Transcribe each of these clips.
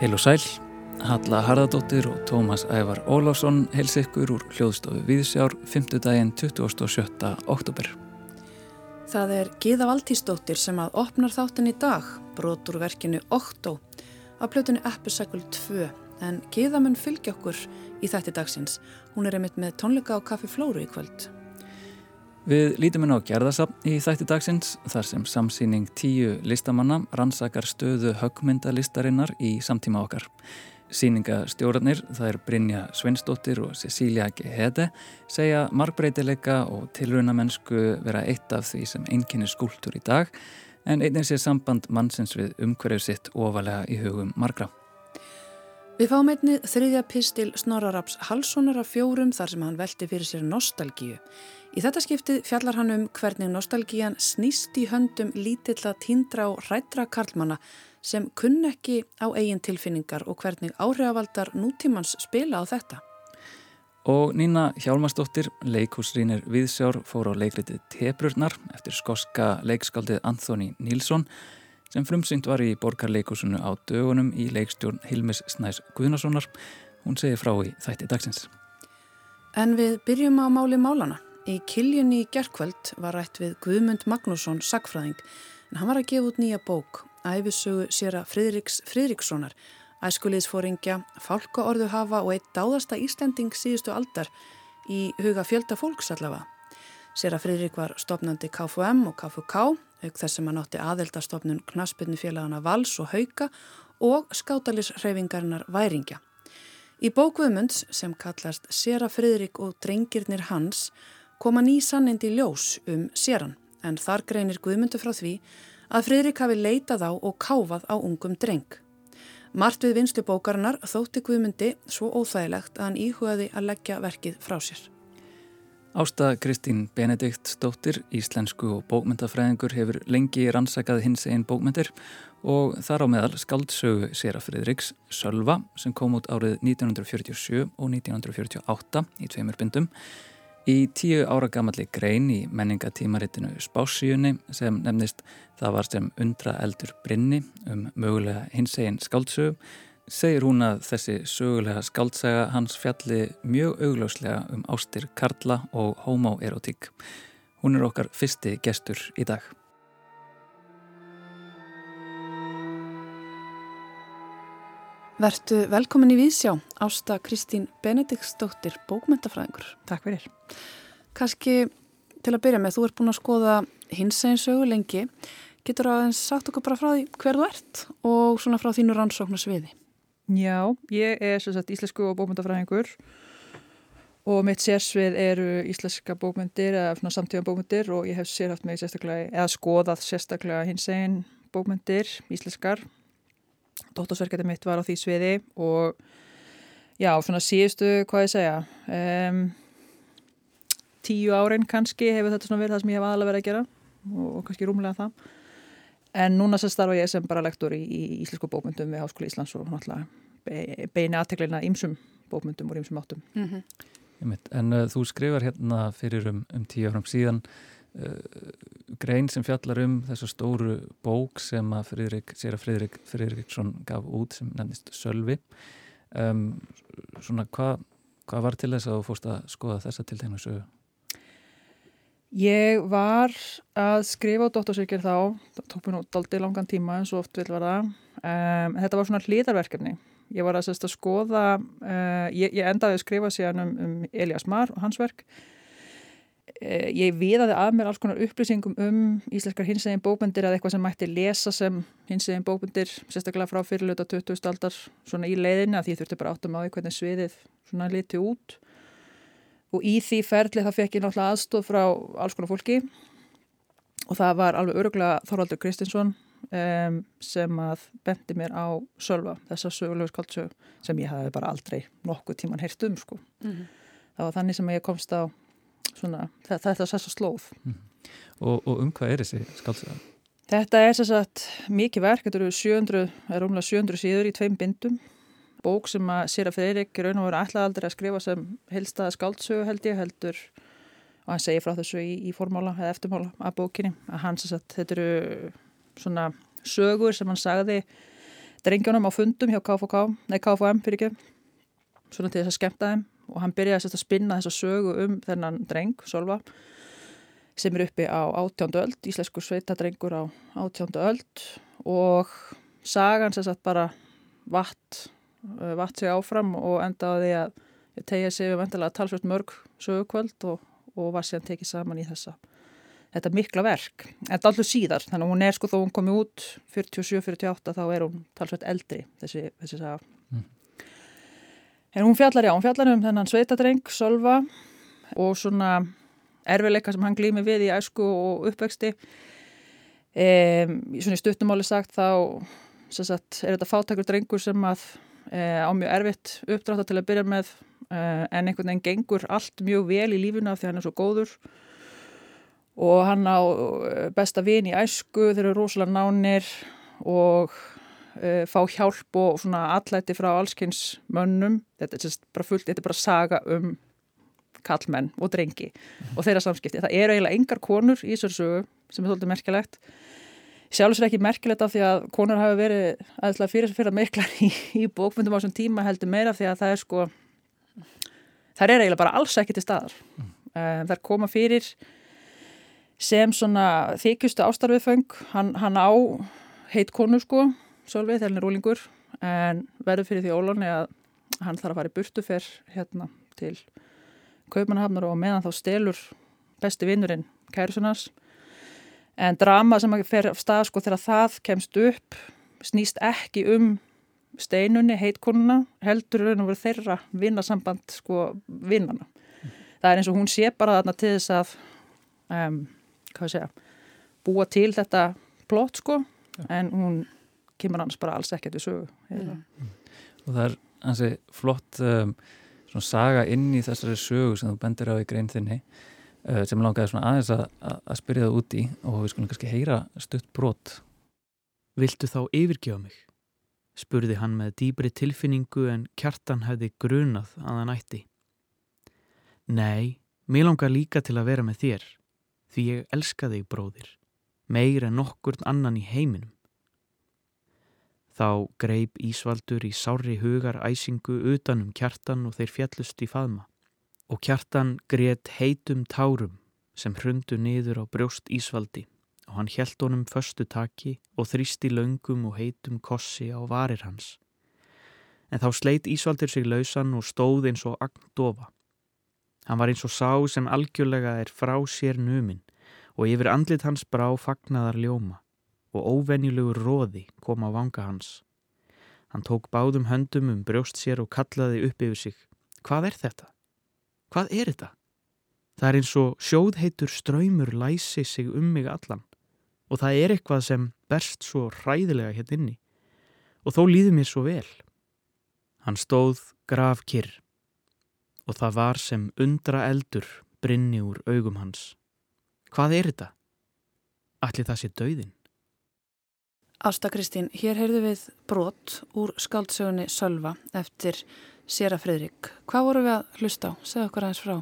Heil og sæl, Halla Harðardóttir og Tómas Ævar Ólásson heils ykkur úr hljóðstofu Víðsjár 5. daginn 27. oktober. Það er Gíða Valtísdóttir sem að opnar þáttin í dag, brotur verkinu Októ, af plötunni Epicycle 2, en Gíða mun fylgja okkur í þætti dagsins. Hún er einmitt með tónleika á Kaffi Flóru í kvöld. Við lítum inn á gerðasafn í þætti dagsins, þar sem samsýning tíu listamanna rannsakar stöðu högmyndalistarinnar í samtíma okkar. Sýningastjórnir, það er Brynja Sveinsdóttir og Cecilia G. Hede, segja markbreytileika og tilrunamennsku vera eitt af því sem einkynni skúltur í dag, en einnig sé samband mannsins við umhverju sitt ofalega í hugum margra. Við fáum einni þriðja pistil Snorraraps Halssonar af fjórum þar sem hann velti fyrir sér nostalgíu. Í þetta skiptið fjallar hann um hvernig nostalgían snýst í höndum lítilla tíndra og rættra karlmanna sem kunn ekki á eigin tilfinningar og hvernig áhrifavaldar nútímans spila á þetta. Og Nína Hjálmarsdóttir, leikhúsrýnir Viðsjár, fór á leikritið Tebrurnar eftir skoska leikskaldið Anthony Nílsson sem frumsynt var í borgarleikúsinu á dögunum í leikstjórn Hilmis Snæs Guðnasonar. Hún segir frá í þætti dagsins. En við byrjum á máli málana. Í kiljunni í gerkvöld var rætt við Guðmund Magnússon, sagfræðing, en hann var að gefa út nýja bók æfisögu sér að Fridriks Fridrikssonar, æskuliðsfóringja, fálkaorðu hafa og eitt dáðasta Íslending síðustu aldar í huga fjölda fólks allavega. Sér að Fridrik var stopnandi KFM og KFK, auk þess sem hann átti aðeldastofnun knaspinu félagana Vals og Hauka og skátalisreifingarinnar Væringja. Í bókvömmunds sem kallast Sér að Fridrik og drengirnir hans koma ný sannindi ljós um séran en þar greinir Guðmundur frá því að Fridrik hafi leitað á og káfað á ungum dreng. Mart við vinstu bókarinnar þótti Guðmundi svo óþægilegt að hann íhugaði að leggja verkið frá sér. Ásta Kristín Benedikt stóttir, íslensku og bókmyndafræðingur hefur lengi rannsakað hins einn bókmyndir og þar á meðal skaldsögu Sera Fridriks Sölva sem kom út árið 1947 og 1948 í tveimur bindum. Í tíu ára gamalli grein í menningatímaritinu Spásíunni sem nefnist það var sem undra eldur brinni um mögulega hinsegin skáldsögu segir hún að þessi sögulega skáldsaga hans fjalli mjög augljóslega um ástir Karla og homoerotík. Hún er okkar fyrsti gestur í dag. Vertu velkomin í Vísjá, Ásta Kristín Benediktsdóttir, bókmyndafræðingur. Takk fyrir. Kanski til að byrja með, þú ert búin að skoða hins eginn sögu lengi. Getur aðeins sagt okkur bara frá því hver þú ert og svona frá þínu rannsóknarsviði? Já, ég er sagt íslensku og bókmyndafræðingur og mitt sérsvið eru íslenska bókmyndir eða samtíðan bókmyndir og ég hef sérhaft mig sérstaklega, eða skoðað sérstaklega hins eginn bókmyndir, íslenskar Dóttorsverkefni mitt var á því sviði og já, svona síðustu, hvað ég segja, um, tíu árin kannski hefur þetta svona verið það sem ég hef aðalega verið að gera og, og kannski rúmlega það. En núna sem starfa ég sem bara lektor í, í Íslensku bókmyndum við Háskóli Íslands og náttúrulega beini aðteglina ímsum bókmyndum og ímsum áttum. Mm -hmm. En uh, þú skrifar hérna fyrir um, um tíu árum síðan uh, grein sem fjallar um þessu stóru bók sem að Friðrik, sér að Friðrik Friðriksson gaf út sem nefnist Sölvi um, svona hvað hva var til þess að þú fórst að skoða þessa tiltegnu sögu? Ég var að skrifa á dóttorsykir þá, það tók mér nú daldi langan tíma eins og oft vil vera um, þetta var svona hlýðarverkefni ég var að, að skoða uh, ég, ég endaði að skrifa síðan um, um Elias Marr og hans verk Eh, ég viðaði að mér alls konar upplýsingum um íslenskar hinsegin bókmyndir eða eitthvað sem mætti lesa sem hinsegin bókmyndir sérstaklega frá fyrirluta 20. aldar svona í leiðinu að því þurfti bara áttum á því hvernig sviðið svona liti út og í því ferli það fekk ég náttúrulega aðstof frá alls konar fólki og það var alveg öruglega Þorvaldur Kristinsson um, sem að bendi mér á Sölva, þessa sögulegu skaldsög sem ég hafi bara aldrei nokkuð tíman heyrt um sko. Mm -hmm. Það var þannig sem ég komst á svona, þetta er þess að slóð mm. og, og um hvað er þessi skáldsöða? Þetta er þess að mikið verk, þetta eru 700 er umlega 700 síður í tveim bindum bók sem að Sýra Freirik raun og veru alltaf aldrei að skrifa sem helstaða skáldsögu held ég heldur og hann segir frá þessu í, í formála eða eftirmála af bókinni að hans að þetta eru svona sögur sem hann sagði drengjónum á fundum hjá KFK, nei KFM fyrir ekki, svona til þess að skemta þeim. Og hann byrjaði að spinna þessa sögu um þennan dreng, Solva, sem er uppi á átjándu öld, íslensku sveitadrengur á átjándu öld. Og sagan sérst bara vatt, vatt sig áfram og endaði að tegja sig um endalega talsvöld mörg sögukvöld og, og var síðan tekið saman í þessa þetta mikla verk, en þetta allur síðar þannig að hún er sko þó hún komi út 47-48 þá er hún talsveit eldri þessi, þessi saga. Mm. en hún fjallar já, hún fjallar um þennan sveitadreng, Solva og svona erfileika sem hann glými við í æsku og uppvexti. Um, svona í stuttumáli sagt þá sagt, er þetta fátakur drengur sem að e, á mjög erfitt uppdráta til að byrja með e, en einhvern veginn gengur allt mjög vel í lífuna því hann er svo góður og hann á eh, besta vin í æsku, þeir eru rosalega nánir og uh, fá hjálp og svona allæti frá allskynns mönnum, þetta er bara fullt, þetta er bara saga um kallmenn og drengi og þeirra samskipti. Það eru eiginlega engar konur í þessar sögu sem er þóttið merkilegt. Sjálfsvegar ekki merkilegt af því að konur hafa verið aðeinslega fyrir fyrir miklar í, í bókmyndum á þessum tíma heldur meira því að það er sko, það er eiginlega bara alls ekki til staðar. Mm. Uh, það er koma fyrir sem svona þykjustu ástarfiðföng hann, hann á heit konu sko Solveig þegar hann er rúlingur en verður fyrir því ólóni að hann þarf að fara í burtu fyrr hérna til Kaupmannahafnar og meðan þá stelur besti vinnurinn Kærusunars en drama sem af stað sko þegar það kemst upp snýst ekki um steinunni, heitkonuna heldur raun og veru þeirra vinnasamband sko vinnana. Mm. Það er eins og hún sé bara þarna til þess að um, hvað segja, búa til þetta plott sko ja. en hún kemur annars bara alls ekkert við sögu mm. og það er hansi flott um, svona saga inn í þessari sögu sem þú bendir á í grein þinni uh, sem langaði svona aðeins að, að spyrja það úti og við skulum kannski heyra stutt brot Viltu þá yfirgjóða mig? spurði hann með dýbri tilfinningu en kjartan hefði grunað að hann ætti Nei, mér langar líka til að vera með þér því ég elska þig bróðir, meir en nokkur annan í heiminum. Þá greip Ísvaldur í sári hugar æsingu utanum kjartan og þeir fjallust í faðma og kjartan greitt heitum tárum sem hrundu niður á brjóst Ísvaldi og hann hjælt honum förstu taki og þrýsti löngum og heitum kossi á varir hans. En þá sleit Ísvaldir sig lausan og stóð eins og agndofa. Hann var eins og sá sem algjörlega er frá sér numin og yfir andlit hans brá fagnaðar ljóma og óvenjulegur róði kom á vanga hans. Hann tók báðum höndum um brjóst sér og kallaði upp yfir sig. Hvað er þetta? Hvað er þetta? Það er eins og sjóðheitur ströymur læsi sig um mig allan og það er eitthvað sem berst svo hræðilega hér inni og þó líði mér svo vel. Hann stóð graf kyrr og það var sem undra eldur brinni úr augum hans. Hvað er þetta? Allir það sé dauðin? Ásta Kristín, hér heyrðu við brot úr skaldsögunni Sölva eftir Sera Fredrik. Hvað voru við að hlusta á? Segð okkar aðeins frá.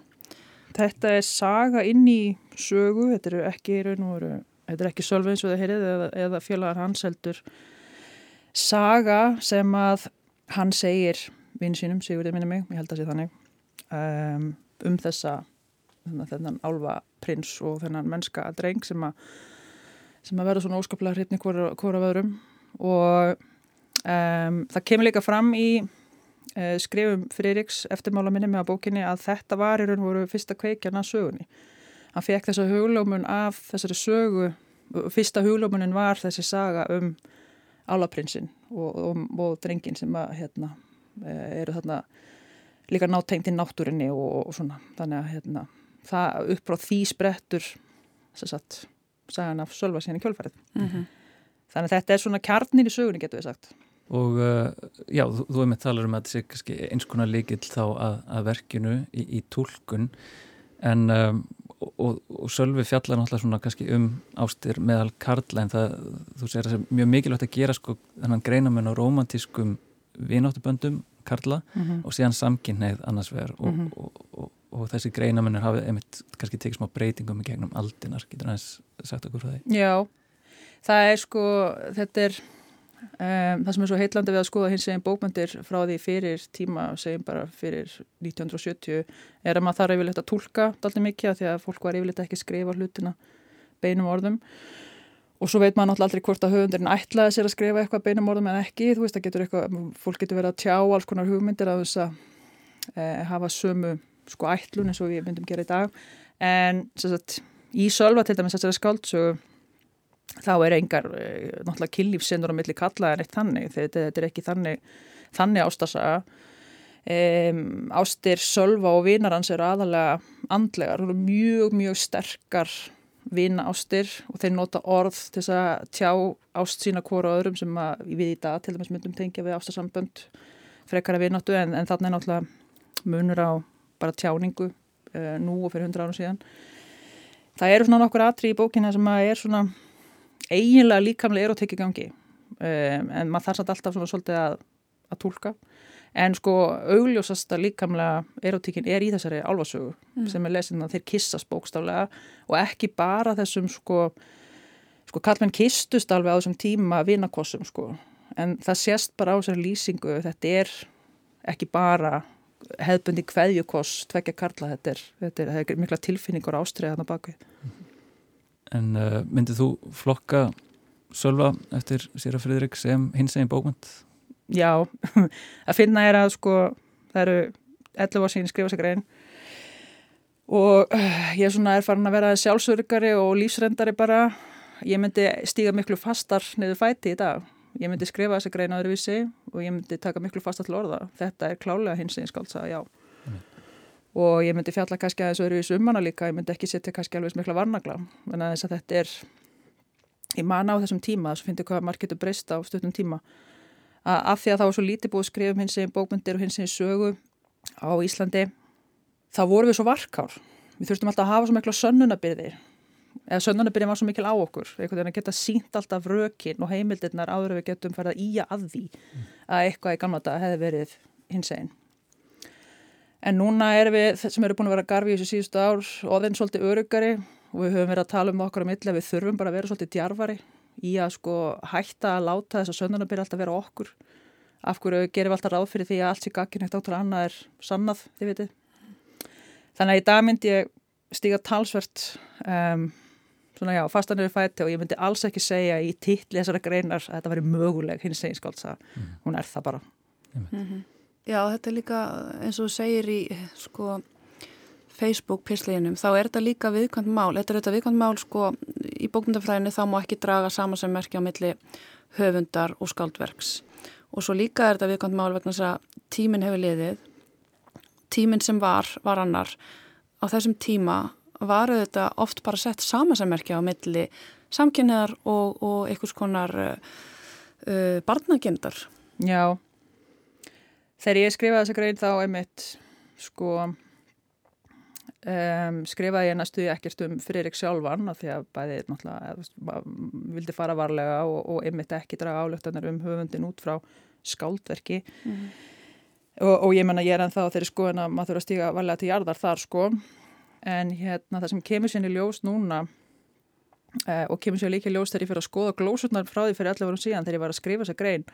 Þetta er saga inn í sögu, þetta er ekki raun og veru, þetta er ekki Sölva eins og það heyrið eða, eða félagar hans heldur. Saga sem að hann segir vinn sínum, Sigurðið minni mig, ég held að það sé þannig, um, um þessa þennan álva prins og þennan mennska dreng sem að, sem að verða svona óskaplega hrytni hvora, vöðrum og um, það kemur líka fram í uh, skrifum Friðriks eftirmála minni með að bókinni að þetta var í raun voru fyrsta kveikjana sögunni. Hann fekk þessa huglómun af þessari sögu, fyrsta huglómunin var þessi saga um álaprinsinn og, og, og drengin sem að hérna, eh, eru þarna líka náttegnd í náttúrinni og, og svona. Þannig að hérna, það upp frá því sprettur sagt, sagan af Sölva síðan í kjölfarið. Mm -hmm. þannig að þetta er svona kjarnir í sögunni getur við sagt. Og uh, já, þú, þú er með talar um að þetta sé eins konar líkil þá að, að verkinu í, í tólkun en um, og, og Sölvi fjallar náttúrulega svona kannski um ástir meðal Karla en það, þú segir að það er mjög mikilvægt að gera sko þennan greinamenn á romantískum vináttuböndum Karla mm -hmm. og síðan samkynneið annars vegar og, mm -hmm. og, og, og þessi greinamennir hafið einmitt kannski tekið smá breytingum í gegnum aldinar, getur það sagt okkur frá því? Já, það er sko þetta er Um, það sem er svo heitlandi við að skoða hins veginn bókmyndir frá því fyrir tíma, segjum bara fyrir 1970, er að maður þarf yfirleitt að tólka alltaf mikið að því að fólk var yfirleitt ekki að skrifa hlutina beinum orðum og svo veit maður náttúrulega aldrei hvort að höfundurinn ætlaði sér að skrifa eitthvað beinum orðum en ekki, þú veist að getur eitthvað, fólk getur verið að tjá alls konar hugmyndir að þess að e, hafa sömu sko ætlun eins og við myndum gera í dag. En sagt, í sölva til dæmis þessari skáldsögu þá er engar eh, náttúrulega killífsinnur á milli kalla en eitt þannig, þetta, þetta er ekki þannig, þannig ástasaga um, ástir Sölva og vinarans eru aðalega andlegar, mjög mjög sterkar vina ástir og þeir nota orð til þess að tjá ást sína hvora öðrum sem við í dag til dæmis myndum tengja við ástasambönd frekara vináttu en, en þannig er náttúrulega munur á bara tjáningu uh, nú og fyrir hundra árum síðan. Það eru svona nokkur atri í bókina sem að er svona eiginlega líkamlega erotík í gangi um, en maður þarf satt alltaf svona svolítið að, að tólka en sko augljósasta líkamlega erotíkin er í þessari álvasögu mm. sem er lesin að þeir kissast bókstaflega og ekki bara þessum sko sko kallmenn kistust alveg á þessum tíma vinakossum sko en það sést bara á þessari lýsingu þetta er ekki bara hefðbundi kveðjukoss tvekja karla þetta er, þetta er, þetta er mikla tilfinningur ástriða þarna baki En uh, myndið þú flokka Sölva eftir Sýra Fridrik sem hins eginn bókmynd? Já, að finna er að sko það eru 11 ár sín skrifa sig grein. Og uh, ég er svona erfarin að vera sjálfsörgari og lífsrendari bara. Ég myndi stíga miklu fastar niður fæti í dag. Ég myndi skrifa þessa grein aðurvísi og ég myndi taka miklu fastar til orða. Þetta er klálega hins eginn skáltsa, já. Mm. Og ég myndi fjalla kannski aðeins öðru í summana líka, ég myndi ekki setja kannski alveg smikla varnagla, en að þess að þetta er ég man á þessum tíma þess að finnst ég hvað marg getur breyst á stundum tíma að af því að það var svo lítið búið að skrifa um hins eginn bókmyndir og hins eginn sögu á Íslandi, þá vorum við svo varkár, við þurftum alltaf að hafa svo mikla sönnunabyrði eða sönnunabyrði var svo mikil á okkur, einhvern veginn að geta sínt alltaf rökin og heimildirnar áður við getum ferða í að því að eitthvað í gamla dag hefði verið hins eginn En núna erum við, sem eru búin að vera garfi í þessu síðustu ár, oðinn svolítið örugari og við höfum verið að tala um okkar á milli að við þurfum bara að vera svolítið djarfari í að sko hætta að láta þess að söndunarbyrja alltaf vera okkur. Af hverju gerum við alltaf ráð fyrir því að allt sé gagin eitt áttur annað er sannað, þið veitir. Þannig að í dag myndi ég stíga talsvert um, svona já, fastanir í fæti og ég myndi alls ekki segja í títli þessara greinar að þetta veri möguleg hins seginskálsa. Mm. Hún er það bara. Mm -hmm. Já, þetta er líka eins og þú segir í sko Facebook-pisleginum, þá er þetta líka viðkvæmt mál. Þetta er þetta viðkvæmt mál sko í bókmyndafræðinu þá má ekki draga saman sem merkja á milli höfundar og skaldverks. Og svo líka er þetta viðkvæmt mál vegna þess að tíminn hefur liðið. Tíminn sem var, var annar. Á þessum tíma varu þetta oft bara sett saman sem merkja á milli samkynniðar og, og einhvers konar uh, uh, barnagindar. Já, Þegar ég skrifaði þessa grein þá einmitt sko um, skrifaði ég næstu ekkert um Fririk sjálfan af því að bæði náttúrulega vildi fara varlega og, og einmitt ekki draga álöktanar um höfundin út frá skáldverki mm. og, og ég menna ég er ennþá þeirri sko en að maður þurfa að stíga varlega til jarðar þar sko en hérna það sem kemur sér í ljós núna eh, og kemur sér líka ljós þegar ég fyrir að skoða glósurnar frá því fyrir 11 árum síðan þegar ég var að skrifa þessa grein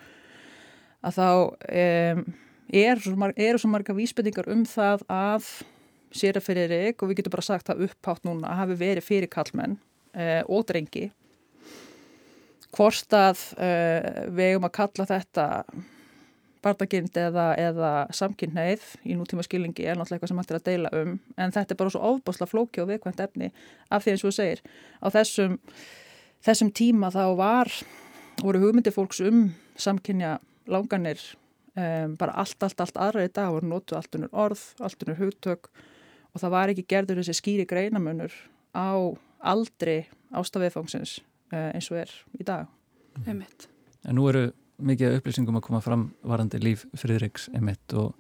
að þá um, eru svo, marg, er svo marga vísbendingar um það að sér að fyrir Erik og við getum bara sagt það upphátt núna að hafi verið fyrir kallmenn eh, og drengi hvort að eh, við eigum að kalla þetta barnagind eða, eða samkynneið í nútíma skilingi er náttúrulega eitthvað sem hættir að deila um en þetta er bara svo ofbásla flóki og viðkvæmt efni af því eins og þú segir. Á þessum, þessum tíma þá var voru hugmyndi fólks um samkynja langanir um, bara allt, allt, allt aðra í dag voru notu allt unnur orð, allt unnur hugtök og það var ekki gerður þessi skýri greinamunur á aldri ástafiðfangsins uh, eins og er í dag. Emitt. En nú eru mikið upplýsingum að koma fram varandi líf Fridriks emitt og,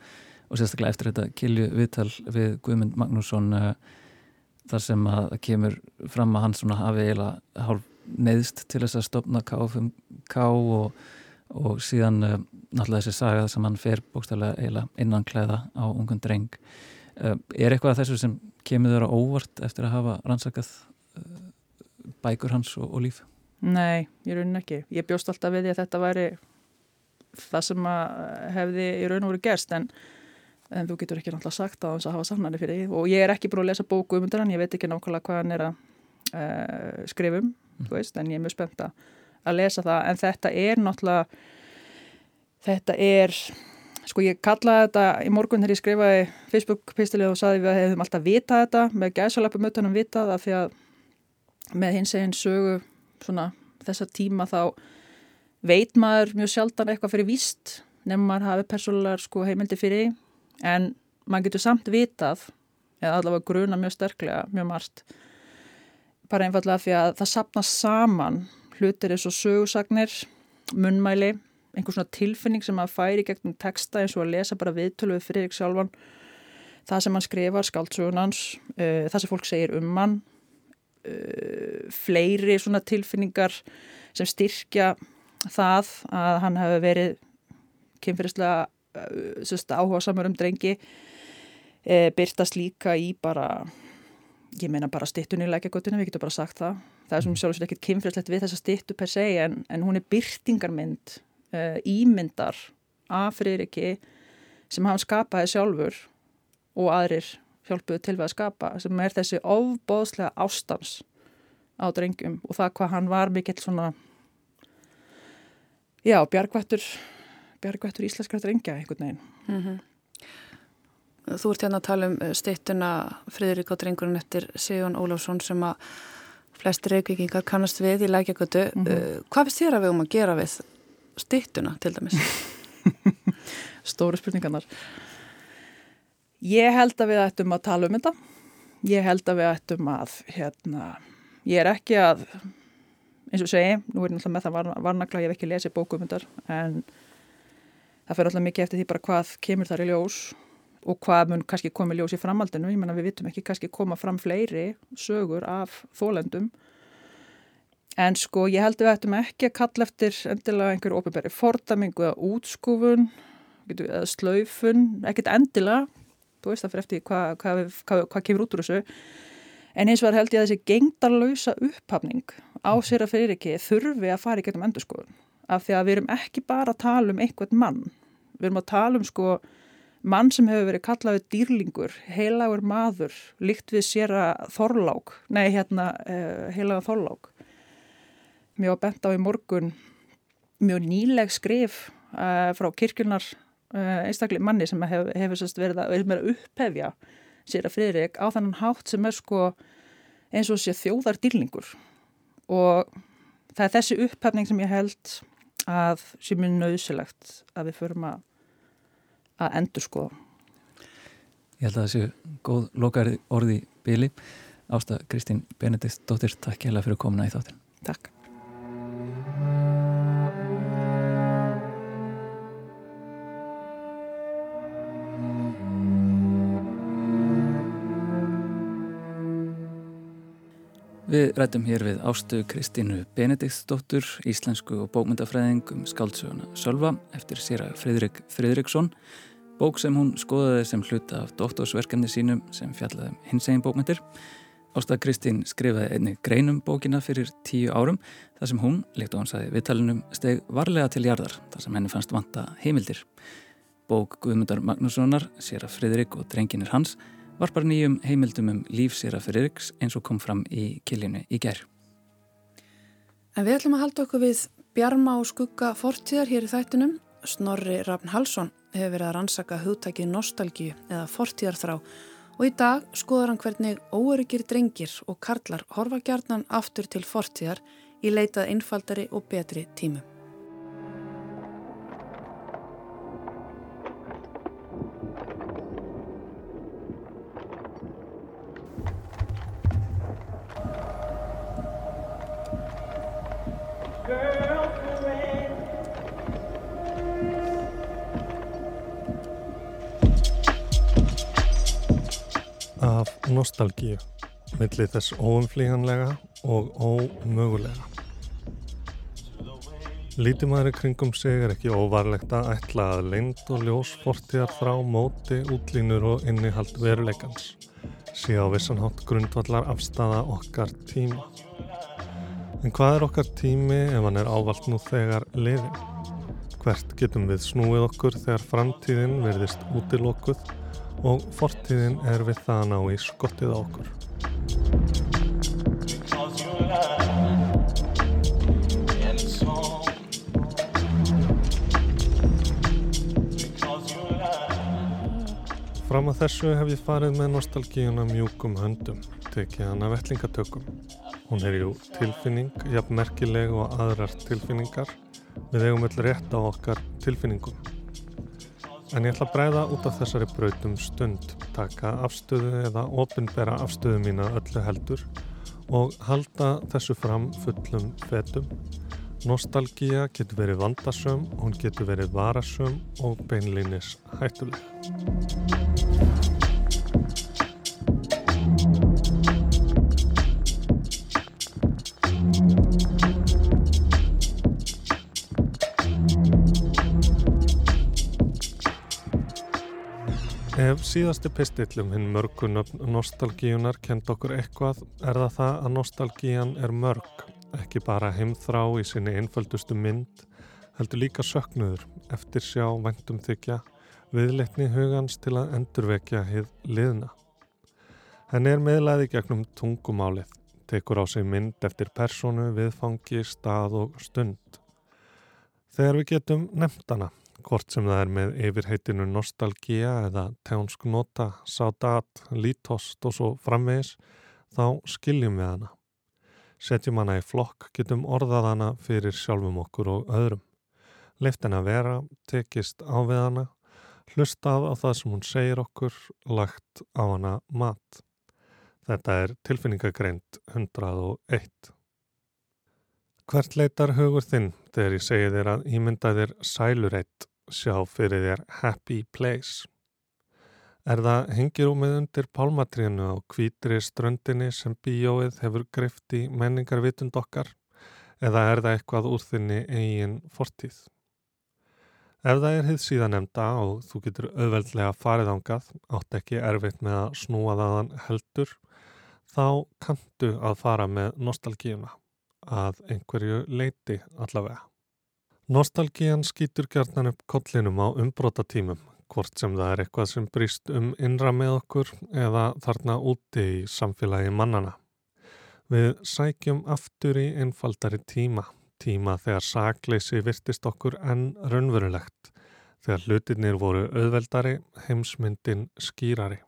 og sérstaklega eftir þetta kilju viðtal við Guðmund Magnússon uh, þar sem að það kemur fram að hann svona hafi eiginlega hálf neðst til þess að stopna KFMK og og síðan uh, náttúrulega þessi saga sem hann fer bókstæðilega eiginlega innan klæða á ungun dreng uh, er eitthvað af þessu sem kemur þér á óvart eftir að hafa rannsakað uh, bækur hans og, og líf? Nei, ég raunin ekki. Ég bjóst alltaf við því að þetta væri það sem hefði í raun og veru gerst en, en þú getur ekki náttúrulega sagt að hans að hafa sannari fyrir því og ég er ekki búin að lesa bóku um þetta en ég veit ekki nákvæmlega hvað hann er að uh, skrifum, mm. veist, en ég er mjög spennt að lesa það en þetta er náttúrulega þetta er Sko ég kallaði þetta í morgun þegar ég skrifaði Facebook-pistilið og saði við að hefðum alltaf vitað þetta með gæsalapum utanum vitað af því að með hins eginn sögu svona þessa tíma þá veit maður mjög sjaldan eitthvað fyrir víst nefnum maður hafi persónulegar sko heimildi fyrir en maður getur samt vitað eða allavega gruna mjög sterklega, mjög margt. Bara einfallega því að það sapnast saman hlutir eins og sögusagnir, munmæli einhvers svona tilfinning sem maður færi gegnum texta eins og að lesa bara viðtölu við Fririk sjálfan. Það sem hann skrifar, skáltsugunans uh, eh, það sem fólk segir um hann uh, fleiri svona tilfinningar sem styrkja það að hann hefur verið kynferðislega uh, áhuga samar um drengi byrtast líka í bara ég meina bara stittun í lækjagötunum, við getum bara sagt það. Það er sem sjálfsveit ekkert kynferðislegt við þessa stittu per se en, en hún er byrtingarmynd uh, ímyndar af Friðriki sem hann skapaði sjálfur og aðrir hjálpuðu til við að skapa sem er þessi ofbóðslega ástans á drengjum og það hvað hann var mikill svona já, bjargvættur bjargvættur íslenskra drengja einhvern veginn mm -hmm. Þú ert hérna að tala um eh, stittuna Friðrik og drengurinn eftir Sigjón Ólafsson sem að flestir reykvikingar kannast við í lækjagötu mm -hmm. uh, hvað finnst þér að við um að gera við stittuna til dæmis? Stóru spurningarnar. Ég held að við ættum að tala um þetta. Ég held að við ættum að, hérna, ég er ekki að, eins og segi, nú er ég náttúrulega með það varnakla, ég hef ekki lesið bókumundar, en það fyrir alltaf mikið eftir því bara hvað kemur þar í ljós og hvað mun kannski komið ljós í framaldinu. Ég menna við vitum ekki kannski koma fram fleiri sögur af þólendum En sko ég held að við ættum ekki að kalla eftir endilega einhverju ofinbæri fordamingu eða útskúfun eða slaufun, ekkert endilega, þú veist það fyrir eftir hvað hva, hva, hva kemur út úr þessu. En eins og það held ég að þessi gengdarlausa upphafning á sér að fyrir ekki þurfi að fara í getum endurskoðun. Af því að við erum ekki bara að tala um einhvern mann. Við erum að tala um sko mann sem hefur verið kallaðið dýrlingur, heilagur maður, líkt við sér að þorlák, nei hérna uh, heilaga þorlák Mér var bent á í morgun mjög nýleg skrif uh, frá kirkjunar uh, einstaklega manni sem hef, hefur sérst verið að, upphefja sér að friðrik á þannan hátt sem er sko eins og sé þjóðar dýrlingur og það er þessi upphefning sem ég held að sé mjög nöðsilegt að við förum að, að endur sko. Ég held að það séu góð lokari orði bíli. Ásta Kristín Benedikt Dóttir, takk ég hella fyrir komuna í þáttin. Takk. Við rættum hér við Ástu Kristínu Benediktsdóttur, íslensku og bókmyndafræðing um skáldsöguna Sölva eftir sér að Fridrik Fridriksson, bók sem hún skoðaði sem hluta af doktorsverkefni sínum sem fjallaði um hins egin bókmyndir. Ásta Kristín skrifaði einni greinum bókina fyrir tíu árum þar sem hún, líkt og hann sagði viðtalinum, steg varlega til jarðar þar sem henni fannst vanta heimildir. Bók Guðmundar Magnússonar, sér að Fridrik og drenginir hans varpar nýjum heimildum um lífsýra fyrir yks eins og kom fram í kiljunu í gerð. En við ætlum að halda okkur við Bjarma og skugga fortíðar hér í þættunum. Snorri Rafn Halsson hefur verið að rannsaka hugtækið nostalgíu eða fortíðarþrá og í dag skoðar hann hvernig óöryggir drengir og karlar horfa gjarnan aftur til fortíðar í leitað einfaldari og betri tímum. Nostalgíu millir þess óumflíganlega og ómögulega. Í kringum sig er ekki óvarlegt að ætla að leind og ljós fortíðar þrá móti, útlínur og innihald veruleikans sé á vissanhátt grundvallar afstafa okkar tíma. En hvað er okkar tími ef hann er ávalt nú þegar liðin? Hvert getum við snúið okkur þegar framtíðin verðist útilokkuð og fortíðin er við það að ná í skottið á okkur? Fram að þessu hef ég farið með nostalgíuna mjúkum höndum, tekið hana vellingatökum. Hún er jú tilfinning, jafn merkileg og aðrar tilfinningar. Við eigum öll rétt á okkar tilfinningum. En ég ætla að breyða út af þessari brautum stund, taka afstöðu eða ofinbera afstöðu mína öllu heldur og halda þessu fram fullum fetum. Nostalgíja getur verið vandasöm, hún getur verið varasöm og beinleinis hættuleg. Síðasti pistillum hinn mörgunöfn nostalgíunar kend okkur eitthvað er það það að nostalgían er mörg, ekki bara heimþrá í sinni einföldustu mynd, heldur líka söknuður, eftir sjá, vendum þykja, viðleitni hugans til að endurvekja hið liðna. Henni er meðlæði gegnum tungumálið, tekur á sig mynd eftir personu, viðfangi, stað og stund. Þegar við getum nefndana, hvort sem það er með yfirheitinu nostalgía eða tjónsknota, sádat, lítost og svo framvegis, þá skiljum við hana. Setjum hana í flokk, getum orðað hana fyrir sjálfum okkur og öðrum. Leift henn að vera, tekist á við hana, hlustað á það sem hún segir okkur, lagt á hana mat. Þetta er tilfinningagreint 101. Hvert leitar hugur þinn þegar ég segi þér að ímynda þér sælureitt sjá fyrir þér happy place? Er það hengirúmið undir pálmatrínu á kvítri ströndinni sem bíóið hefur greift í menningarvitund okkar eða er það eitthvað úr þinni eigin fortíð? Ef það er hitt síðan nefnda og þú getur auðveldlega farið ángað, átt ekki erfitt með að snúa þaðan heldur, þá kanntu að fara með nostalgíuna að einhverju leiti allavega. Nostalgían skýtur gerðan upp kollinum á umbrótatímum, hvort sem það er eitthvað sem brýst um innra með okkur eða þarna úti í samfélagi mannana. Við sækjum aftur í einfaldari tíma, tíma þegar sakleysi virtist okkur enn raunverulegt, þegar hlutinir voru auðveldari, heimsmyndin skýrari.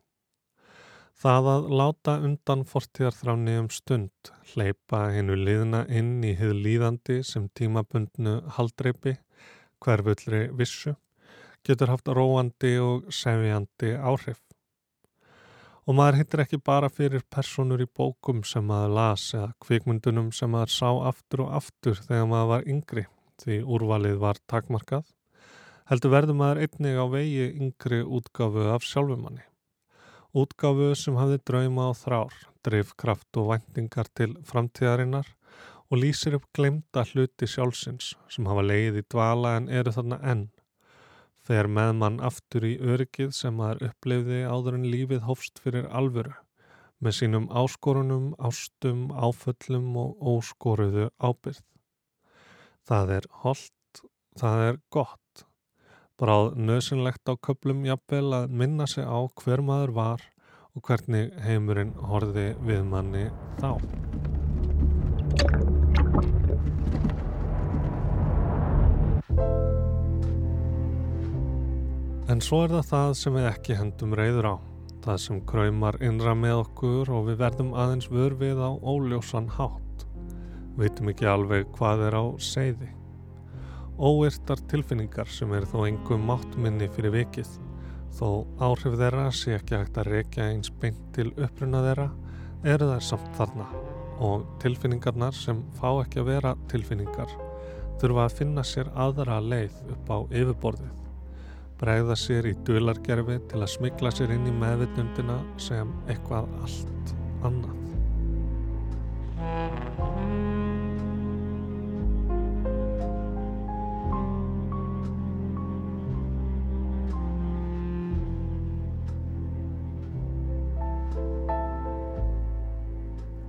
Það að láta undan fortíðarþráni um stund, hleypa hennu liðna inn í hið líðandi sem tímabundnu haldreipi, hverfullri vissu, getur haft róandi og sefjandi áhrif. Og maður hittir ekki bara fyrir personur í bókum sem maður las eða kvikmyndunum sem maður sá aftur og aftur þegar maður var yngri því úrvalið var takmarkað. Heldur verður maður einnig á vegi yngri útgafu af sjálfumanni. Útgáfu sem hafði drauma á þrár, drifkraft og vendingar til framtíðarinnar og lýsir upp glemta hluti sjálfsins sem hafa leið í dvala en eru þarna enn. Fer með mann aftur í öryggið sem maður upplifði áður en lífið hófst fyrir alvöru, með sínum áskorunum, ástum, áföllum og óskoruðu ábyrð. Það er holdt, það er gott bráð nöðsynlegt á köplum jafnvel að minna sig á hver maður var og hvernig heimurinn horfi við manni þá. En svo er það það sem við ekki hendum reyður á. Það sem kræmar innra með okkur og við verðum aðeins vörfið á óljósan hátt. Veitum ekki alveg hvað er á seiði óvirtar tilfinningar sem eru þó engum máttminni fyrir vikið. Þó áhrif þeirra sé ekki hægt að rekja eins beint til uppruna þeirra eru þær samt þarna. Og tilfinningarnar sem fá ekki að vera tilfinningar þurfa að finna sér aðra leið upp á yfirborðið. Bregða sér í dulargerfi til að smigla sér inn í meðvittundina sem eitthvað allt annað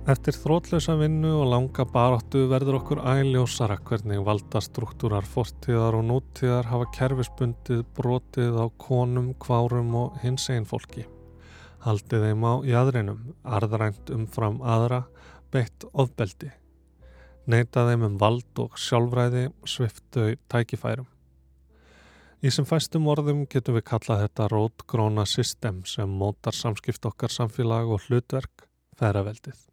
Eftir þrótlösa vinnu og langa baráttu verður okkur æljósara hvernig valdastruktúrar fortíðar og nútíðar hafa kerfisbundið brotið á konum, kvárum og hins einn fólki. Haldið þeim á jæðrinum, arðrænt umfram aðra, beitt ofbeldi. Neitað þeim um vald og sjálfræði, sviftu tækifærum. Í sem fæstum orðum getum við kallað þetta rótgróna system sem mótar samskipt okkar samfélag og hlutverk, ferraveldið.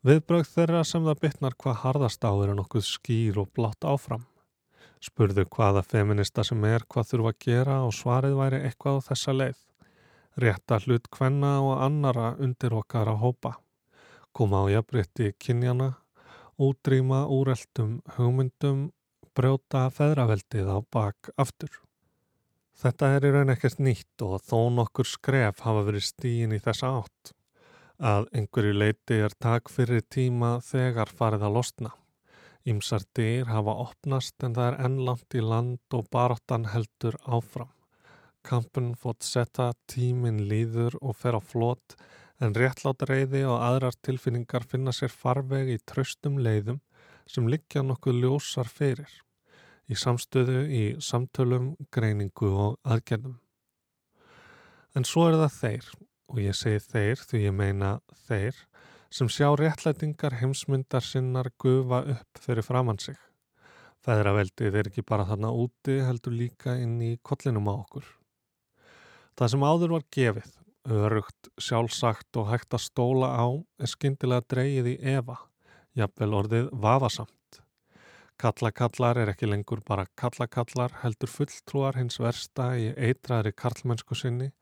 Viðbrögð þeirra sem það bytnar hvað harðast á eru nokkuð skýr og blátt áfram. Spurðu hvaða feminista sem er hvað þurfa að gera og svarið væri eitthvað á þessa leið. Rétta hlut hvenna og annara undir okkar að hópa. Koma á jafnrétti kynjana, útrýma úreldum hugmyndum, brjóta feðraveldið á bak aftur. Þetta er í raun ekkert nýtt og þó nokkur skref hafa verið stíin í þessa átt. Að einhverju leiti er takk fyrir tíma þegar farið að losna. Ímsar dyr hafa opnast en það er ennlant í land og baróttan heldur áfram. Kampun fótt setta, tímin líður og fer á flót en réttlátt reyði og aðrar tilfinningar finna sér farveg í traustum leiðum sem liggja nokkuð ljósar fyrir. Í samstöðu, í samtölum, greiningu og aðgerðum. En svo er það þeir og ég segi þeir því ég meina þeir sem sjá réttlætingar heimsmyndar sinnar gufa upp fyrir framann sig. Feðraveldið er ekki bara þarna úti heldur líka inn í kollinum á okkur. Það sem áður var gefið, örugt, sjálfsagt og hægt að stóla á er skindilega dreyið í Eva, jafnvel orðið vafasamt. Kallakallar er ekki lengur bara kallakallar heldur fulltrúar hins versta í eitraðri karlmennsku sinni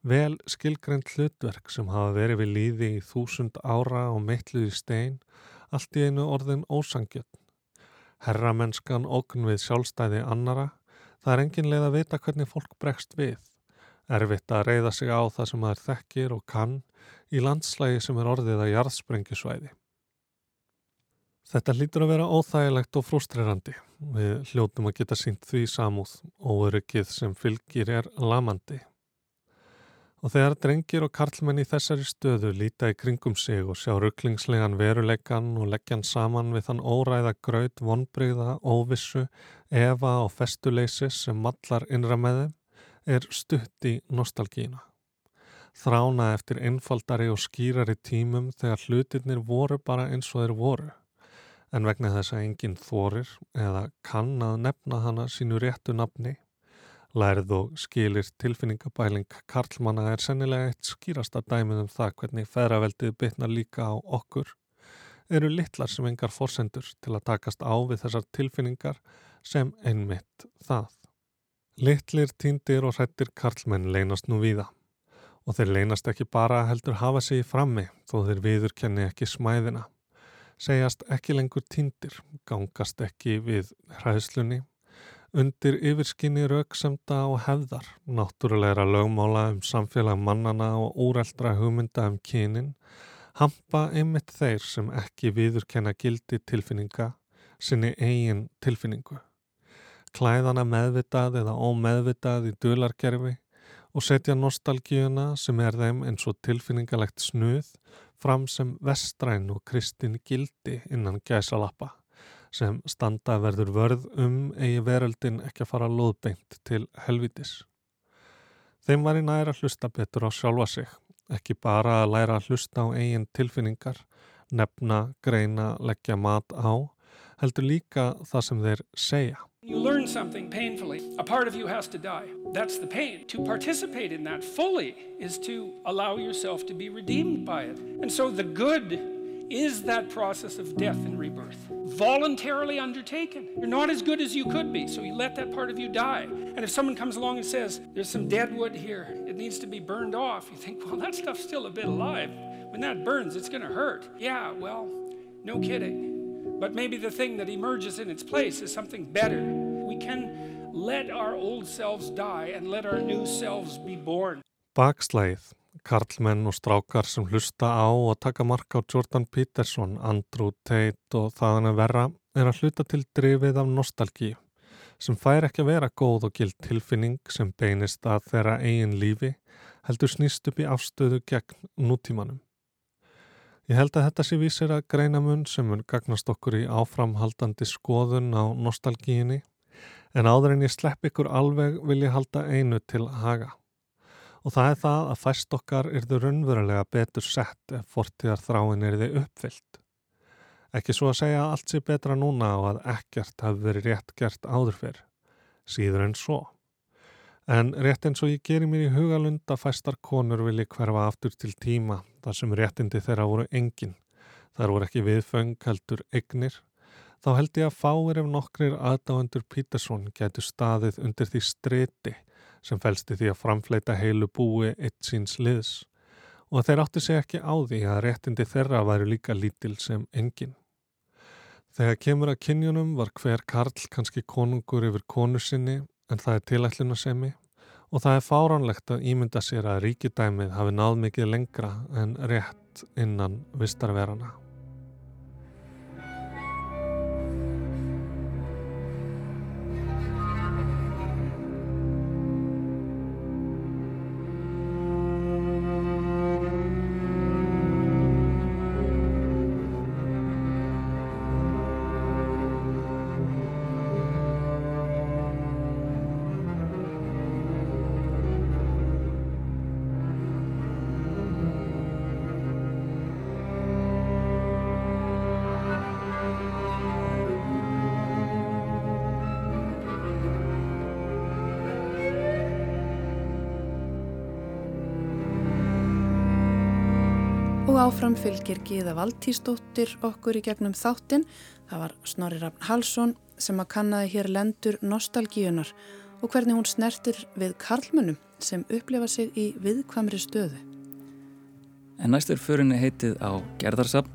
Vel skilgreynd hlutverk sem hafa verið við líði í þúsund ára og meitluði stein, allt í einu orðin ósangjöld. Herramennskan okn við sjálfstæði annara, það er engin leið að vita hvernig fólk bregst við. Erfitt að reyða sig á það sem það er þekkir og kann í landslægi sem er orðið að jarðsprengisvæði. Þetta hlýtur að vera óþægilegt og frústrerandi. Við hljótum að geta sínt því samúð og öryggið sem fylgir er lamandi. Og þegar drengir og karlmenn í þessari stöðu líta í kringum sig og sjá ruklingslegan veruleikan og leggja hann saman við þann óræða graut, vonbreyða, óvissu, efa og festuleysis sem mallar innra með þeim, er stutt í nostalgína. Þrána eftir einfaldari og skýrari tímum þegar hlutirnir voru bara eins og þeir voru. En vegna þess að enginn þorir eða kann að nefna hana sínu réttu nafni Lærið og skilir tilfinningabæling Karlmanna er sennilega eitt skýrasta dæmið um það hvernig feðraveldið bytnar líka á okkur. Eru litlar sem engar forsendur til að takast á við þessar tilfinningar sem einmitt það. Littlir, týndir og hrættir Karlmenn leynast nú víða og þeir leynast ekki bara heldur hafa sig í frammi þó þeir viðurkenni ekki smæðina. Segjast ekki lengur týndir, gangast ekki við hræðslunni undir yfirskinni rauksamda og hefðar, náttúrulegra lögmála um samfélag mannana og úreldra hugmynda um kynin, hampa einmitt þeir sem ekki viðurkenna gildi tilfinninga sinni eigin tilfinningu. Klæðana meðvitað eða ómeðvitað í dulargerfi og setja nostalgíuna sem er þeim eins og tilfinningalegt snuð fram sem vestræn og kristin gildi innan gæsalappa sem standa verður vörð um eigi veröldin ekki að fara loðbeint til helvitis. Þeim var í næra hlusta betur á sjálfa sig, ekki bara að læra að hlusta á eigin tilfinningar, nefna, greina, leggja mat á, heldur líka það sem þeir segja. You learn something painfully, a part of you has to die. That's the pain. To participate in that fully is to allow yourself to be redeemed by it. And so the good is that process of death and rebirth. Voluntarily undertaken. You're not as good as you could be, so you let that part of you die. And if someone comes along and says, There's some dead wood here, it needs to be burned off, you think, Well, that stuff's still a bit alive. When that burns, it's going to hurt. Yeah, well, no kidding. But maybe the thing that emerges in its place is something better. We can let our old selves die and let our new selves be born. Bakslæð Karlmenn og strákar sem hlusta á og taka marka á Jordan Peterson, Andrew Tate og þaðan að verra er að hluta til drifið af nostalgíu sem fær ekki að vera góð og gild tilfinning sem beinist að þeirra eigin lífi heldur snýst upp í afstöðu gegn nútímanum. Ég held að þetta sé vísir að greinamun sem mun gagnast okkur í áframhaldandi skoðun á nostalgíinni en áður en ég slepp ykkur alveg vil ég halda einu til haga. Og það er það að fæst okkar er þau raunverulega betur sett ef fortíðar þráin er þau uppfyllt. Ekki svo að segja að allt sé betra núna og að ekkert hafi verið rétt gert áður fyrr, síður en svo. En rétt eins og ég gerir mér í hugalund að fæstar konur vilji hverfa aftur til tíma þar sem réttindi þeirra voru engin. Þar voru ekki viðföng heldur egnir þá held ég að fáir ef nokkrir aðdáendur Pítersson getur staðið undir því striti sem fælsti því að framfleita heilu búi eitt síns liðs og þeir átti sig ekki á því að réttindi þeirra væri líka lítil sem engin. Þegar kemur að kynjunum var hver karl kannski konungur yfir konu sinni en það er tilætluna semi og það er fáránlegt að ímynda sér að ríkidæmið hafi náð mikið lengra en rétt innan vistarverana. Áfram fylgir Gíða Valtísdóttir okkur í gegnum þáttinn. Það var Snorri Rafn Halsson sem að kannaði hér lendur nostalgíunar og hvernig hún snertir við karlmönnum sem upplifa sig í viðkvamri stöðu. En næstur förinni heitið á Gerðarsapn.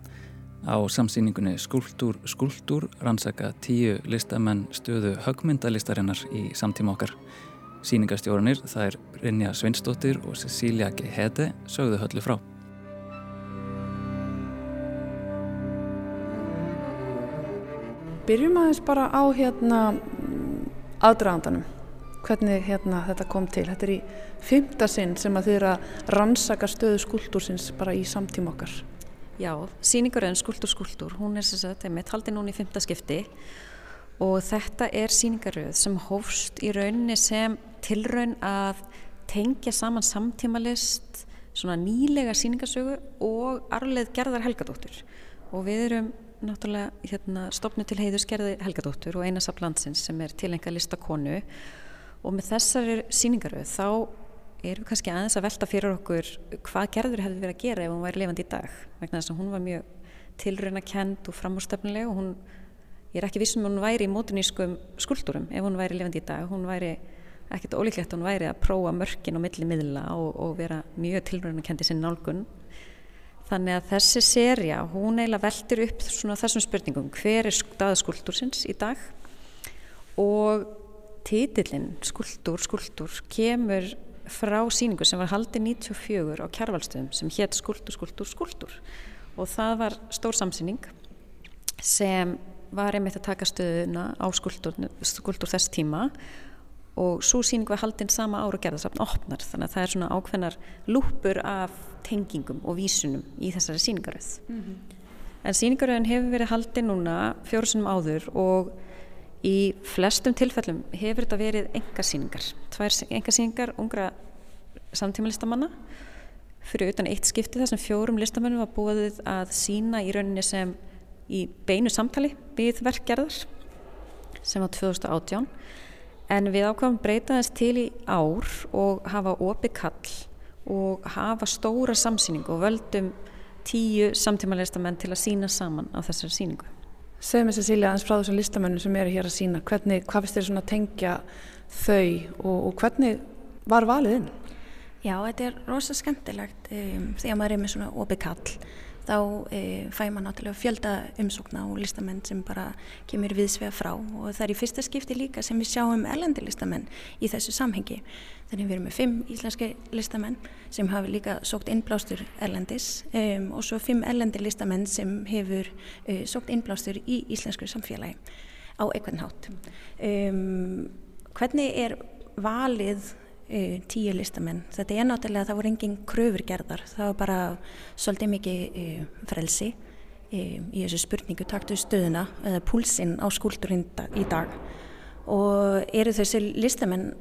Á samsýningunni Skultúr Skultúr rannsaka tíu listamenn stöðu högmyndalistarinnar í samtíma okkar. Sýningastjórnir er Brynja Svinsdóttir og Cecilia G. Hede sögðu höllu frá. Byrjum aðeins bara á hérna aðdragandanum, hvernig hérna þetta kom til. Þetta er í fymta sinn sem að þið eru að rannsaka stöðu skúltúrsins bara í samtíma okkar. Já, síningurinn Skúltúr Skúltúr, hún er þess að þetta er haldi núna í fymta skipti og þetta er síningaröð sem hófst í rauninni sem tilraun að tengja saman samtímalist, svona nýlega síningarsögu og arleð gerðar helgadóttur og við erum náttúrulega hérna, stopnu til heiðusgerði Helgadóttur og einasaf landsins sem er tilenga listakonu. Og með þessari síningaröð þá erum við kannski aðeins að velta fyrir okkur hvað gerður hefði verið að gera ef hún væri levandi í dag. Vegna þess að hún var mjög tilraunakend og framúrstefnuleg og hún, ég er ekki vissum að hún væri í mótunískum skuldurum ef hún væri levandi í dag, hún væri ekkert ólíklegt að hún væri að prófa mörkin og milli miðla og, og vera mjög tilraunakendi sinn nálgun Þannig að þessi seria, hún eiginlega veldir upp þessum spurningum, hver er staðskultúrsins í dag? Og títillinn skultúr, skultúr kemur frá síningu sem var haldið 94 á kjærvalstöðum sem hétt skultúr, skultúr, skultúr og það var stór samsýning sem var einmitt að taka stöðuna á skultúr, skultúr þess tíma og svo síning var haldinn sama ára og gerðarsafn opnar. Þannig að það er svona ákveðnar lúpur af tengingum og vísunum í þessari síningaröð mm -hmm. en síningaröðin hefur verið haldinn núna fjórusunum áður og í flestum tilfellum hefur þetta verið engasíningar tvær engasíningar ungra samtíma listamanna fyrir utan eitt skipti þar sem fjórum listamannum var búið að sína í rauninni sem í beinu samtali við verkgerðar sem var 2018 En við ákvæmum breyta þess til í ár og hafa opi kall og hafa stóra samsýning og völdum tíu samtíma listamenn til að sína saman á þessari síningu. Segð mér Cecilia aðeins frá þessum listamennum sem eru hér að sína, hvernig, hvað finnst þér svona að tengja þau og, og hvernig var valið inn? Já, þetta er rosalega skemmtilegt um, þegar maður er með svona opi kall þá e, fæ maður náttúrulega fjölda umsókna og listamenn sem bara kemur viðsvega frá og það er í fyrsta skipti líka sem við sjáum elendi listamenn í þessu samhengi. Þannig við erum með fimm íslenski listamenn sem hafi líka sókt innblástur erlendis um, og svo fimm elendi listamenn sem hefur uh, sókt innblástur í íslensku samfélagi á einhvern hátt. Um, hvernig er valið tíu listamenn. Þetta er náttúrulega að það voru engin kröfurgerðar, það var bara svolítið mikið uh, frelsi í þessu spurningu taktu stöðuna eða púlsinn á skúldurinn í dag og eru þessi listamenn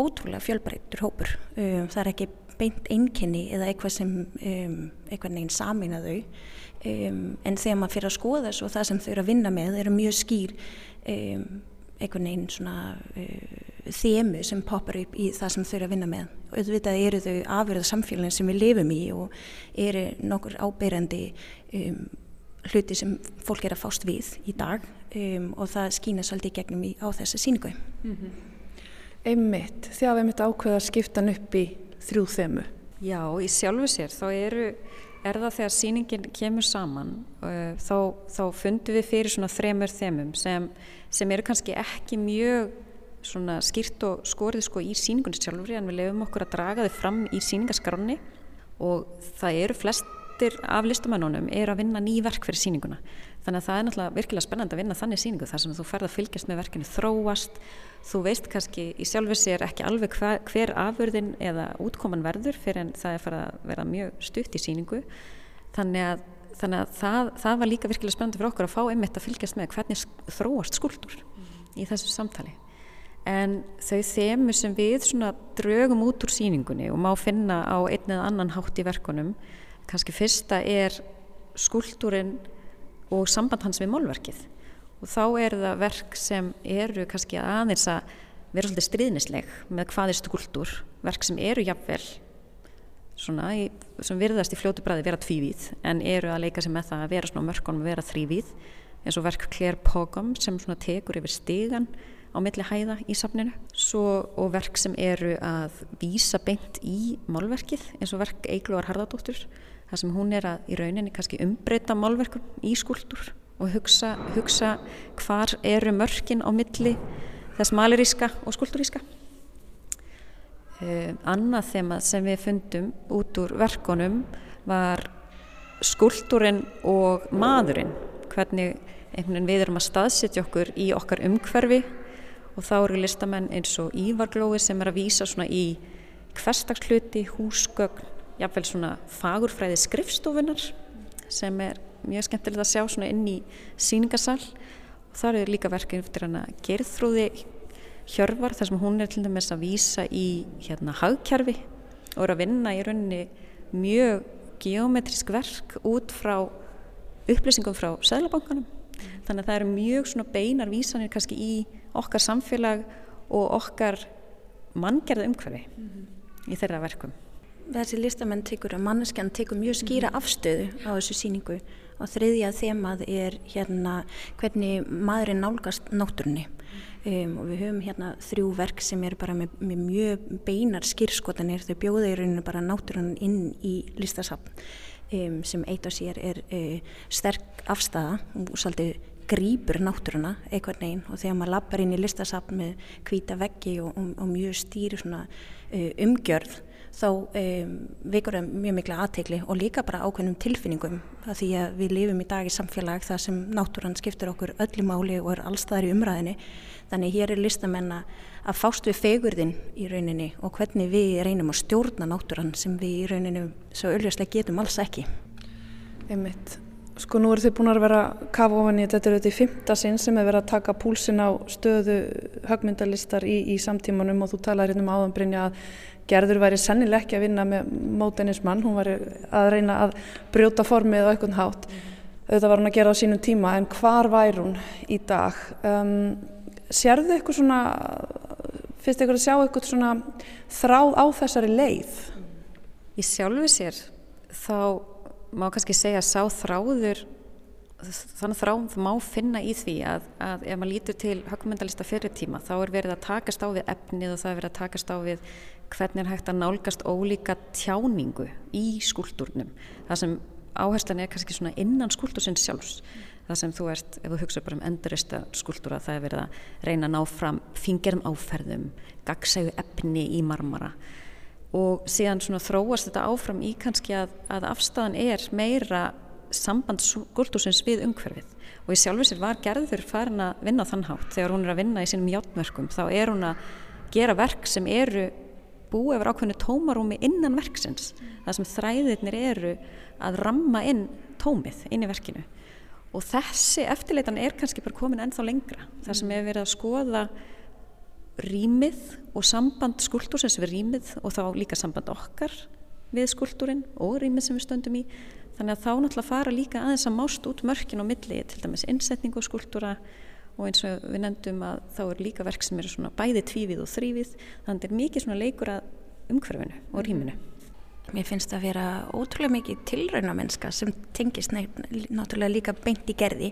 ótrúlega fjölbreytur hópur. Um, það er ekki beint einkenni eða eitthvað sem um, eitthvað neginn samin að þau um, en þegar maður fyrir að skoða svo það sem þau eru að vinna með eru mjög skýr eitthvað neginn svona uh, þemu sem poppar upp í það sem þau eru að vinna með. Og auðvitað eru þau afverða samfélagin sem við lifum í og eru nokkur ábeirandi um, hluti sem fólk er að fást við í dag um, og það skýna svolítið gegnum í, á þessu síningu mm -hmm. Einmitt, hafið einmitt ákveða að skipta hann upp í þrjú þemu. Já, í sjálfu sér, þá eru er það þegar síningin kemur saman uh, þá, þá fundum við fyrir svona þremur þemum sem, sem eru kannski ekki mjög svona skýrt og skorið sko í síningunni sjálfur en við lefum okkur að draga þau fram í síningaskránni og það eru flestir af listamannunum er að vinna ný verk fyrir síninguna þannig að það er náttúrulega virkilega spennand að vinna þannig síningu þar sem þú ferð að fylgjast með verkinu þróast. Þú veist kannski í sjálfur sér ekki alveg hver, hver afurðin eða útkoman verður fyrir en það er farið að vera mjög stutt í síningu þannig að, þannig að það, það var líka virkilega spennandi fyrir okkur að fá einmitt að fylgjast með hvernig þróast skuldur í þessu samtali. En þau þemu sem við drögum út úr síningunni og má finna á einn eða annan hátt í verkunum kannski fyrsta er skuldurinn og samband hans við málverkið. Og þá er það verk sem eru kannski aðeins að vera svolítið stríðnisleg með hvað er skuldur verk sem eru jafnvel svona, í, sem virðast í fljótu bræði vera tvívíð en eru að leika sig með það að vera svona mörkunum að vera þrývíð eins og verk Claire Pogum sem svona tekur yfir stígan á milli hæða í safninu. Svo, og verk sem eru að vísa beint í málverkið eins og verk Eiglóar Harðardóttur þar sem hún er að í rauninni kannski umbreyta málverkum í skúldur og hugsa, hugsa hvar eru mörkin á milli þess maliríska og skúlduríska uh, Annað þema sem við fundum út úr verkonum var skúldurinn og maðurinn. Hvernig við erum að staðsetja okkur í okkar umhverfi og þá eru listamenn eins og Ívarglói sem er að vísa svona í hverstagsluti, húsgögn, jáfnveil svona fagurfræði skrifstofunar sem er mjög skemmtilegt að sjá svona inn í síningasal og það eru líka verkið eftir hana gerðþrúði hjörvar þar sem hún er til dæmis að vísa í hérna hagkjærfi og eru að vinna í rauninni mjög geometrisk verk út frá upplýsingum frá Sæðlabankanum þannig að það eru mjög svona beinar vísanir kannski í okkar samfélag og okkar manngerða umhverfi mm -hmm. í þeirra verkum. Þessi listamenn tekur að manneskjan tekur mjög skýra mhm. afstöðu á þessu síningu og þriðja þemað er hérna hvernig maðurinn nálgast náttúrunni. Um, og við höfum hérna þrjú verk sem er bara með, með mjög beinar skýrskotanir þau bjóða í rauninu bara náttúrunn inn í listasafn. Um, sem eitt á sér er uh, sterk afstæða og svolítið grýpur náttúruna einhvern veginn. Og þegar maður lappar inn í listasafn með hvita veggi og, og, og mjög stýri svona uh, umgjörð þá um, vekur það mjög mikla aðtegli og líka bara ákveðnum tilfinningum að því að við lifum í dag í samfélag þar sem náttúran skiptur okkur öllu máli og er allstaðar í umræðinni þannig hér er listamenn að fást við fegurðin í rauninni og hvernig við reynum að stjórna náttúran sem við í rauninni svo ölljóslega getum alls ekki. Einmitt. Sko nú eru þið búin að vera kafa ofan í þetta. Er þetta í fymta sinn sem er verið að taka púlsin á stöðu högmyndalistar í, í samtímanum og þú talaði hérna um áðanbrinja að Gerður væri sennileg ekki að vinna með mótenismann, hún væri að reyna að brjóta formið á eitthvað hátt. Þetta var hún að gera á sínum tíma en hvar væri hún í dag? Um, sérðu eitthvað svona, finnst eitthvað að sjá eitthvað svona þráð á þessari leið? Í sjálfu sér þá má kannski segja að sá þráður þannig þráð má finna í því að, að ef maður lítur til högmyndalista fyrirtíma þá er verið að takast á við efnið og það er verið að takast á við hvernig er hægt að nálgast ólíka tjáningu í skúltúrnum. Það sem áherslan er kannski svona innan skúltúrsins sjálfs. Það sem þú ert, ef þú hugsa bara um endurista skúltúra það er verið að reyna að ná fram fingerum áferðum, gagsægu efni í marmara. Og síðan svona þróast þetta áfram í kannski að, að afstæðan er meira samband skuldursins við umhverfið. Og í sjálfur sér var gerður farin að vinna þann hátt. Þegar hún er að vinna í sínum hjáttmörkum þá er hún að gera verk sem eru búa yfir ákveðinu tómarúmi innan verksins. Það sem þræðirnir eru að ramma inn tómið inn í verkinu. Og þessi eftirleitan er kannski bara komin ennþá lengra. Þar sem hefur verið að skoða rýmið og samband skultúrsins við rýmið og þá líka samband okkar við skultúrin og rýmið sem við stöndum í. Þannig að þá náttúrulega fara líka aðeins að mást út mörkin og milli til dæmis innsetning og skultúra og eins og við nefndum að þá er líka verk sem eru svona bæði tvívið og þrývið þannig að þetta er mikið svona leikur að umhverfinu og rýminu Mér finnst það að vera ótrúlega mikið tilraunamennska sem tengist náttúrulega líka beint í gerði.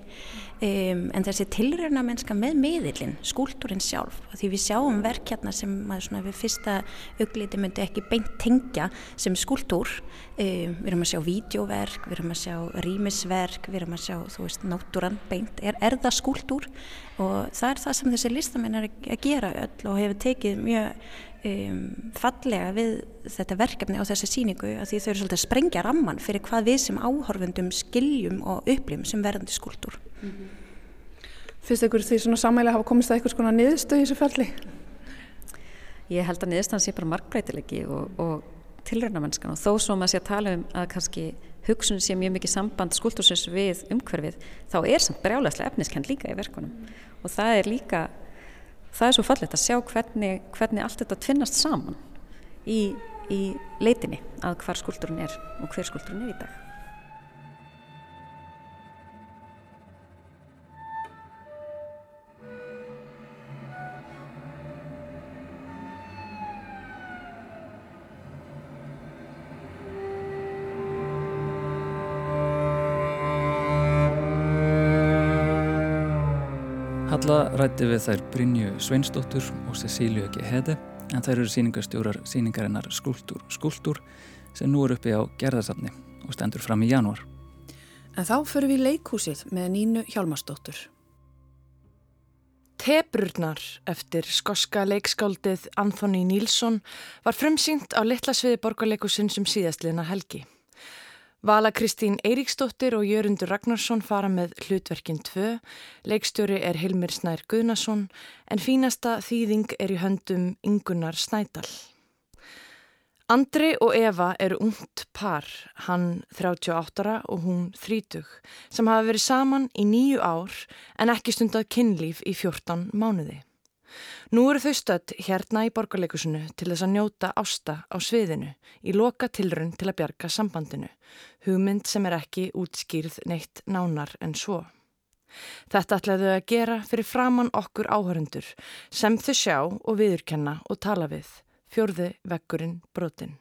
Um, en þessi tilraunamennska með miðilinn, skúltúrin sjálf því við sjáum verk hérna sem við fyrsta augliti myndi ekki beint tengja sem skúltúr um, við erum að sjá vídeoverk, við erum að sjá rýmisverk, við erum að sjá þú veist, náttúran beint, er, er það skúltúr og það er það sem þessi listamenn er að gera öll og hefur tekið mjög um, fallega við þetta verkefni á þessi síningu að því þau eru svolítið að sprengja ramman fyrir hvað við sem áhorfundum skiljum og upplifum sem verðandi skúldur. Mm -hmm. Fyrst ykkur því svona samæli hafa komist að eitthvað svona niðurstöð í þessu falli? Ég held að niðurstaðan sé bara markbreytilegi og, og tilröndamennskan og þó svo maður sé að tala um að kannski hugsun sé mjög mikið samband skúldursins við umhverfið þá er samt brjálæslega efniskend líka í verkunum og það er líka það er svo fallet að sjá hvernig, hvernig allt þetta tvinnast saman í, í leitinni að hvar skuldurinn er og hver skuldurinn er í dag. Rætti við þær Brynju Sveinsdóttur og Cecíliu G. Hede en þær eru síningastjórar síningarinnar Skultúr Skultúr sem nú er uppi á gerðarsafni og stendur fram í januar. En þá förum við í leikhúsið með Nínu Hjálmarsdóttur. Tebrurnar eftir skoska leikskáldið Anthony Nílsson var frumsýnt á litla sviði borgarleikusinn sem síðastliðna helgi. Vala Kristín Eiríksdóttir og Jörundur Ragnarsson fara með hlutverkin 2, leikstjóri er Hilmir Snær Guðnason en fínasta þýðing er í höndum Ingunar Snædal. Andri og Eva eru ungt par, hann 38 og hún 30, sem hafa verið saman í nýju ár en ekki stundað kynlíf í 14 mánuði. Nú eru þau stödd hérna í borgarleikusinu til þess að njóta ásta á sviðinu í loka tilrun til að bjarga sambandinu, hugmynd sem er ekki útskýrð neitt nánar en svo. Þetta ætlaðu að gera fyrir framann okkur áhörundur sem þau sjá og viðurkenna og tala við, fjörði vekkurinn brotin.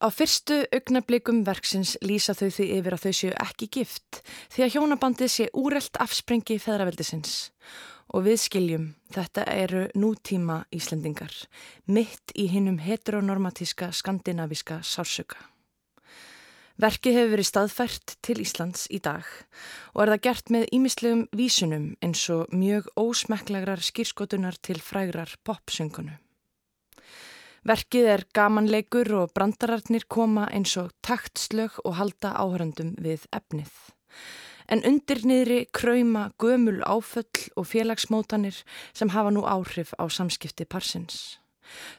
Á fyrstu augnablikum verksins lýsa þau því yfir að þau séu ekki gift því að hjónabandið sé úrelt afsprengi feðraveldisins og við skiljum þetta eru nútíma Íslendingar, mitt í hinnum heteronormatíska skandinaviska sársöka. Verkið hefur verið staðfært til Íslands í dag og er það gert með ímislegum vísunum eins og mjög ósmekklagrar skýrskotunar til frægrar popsöngunu. Verkið er gamanleikur og brandararnir koma eins og taktslög og halda áhörandum við efnið en undir niðri krauma gömul áföll og félagsmótanir sem hafa nú áhrif á samskipti parsins.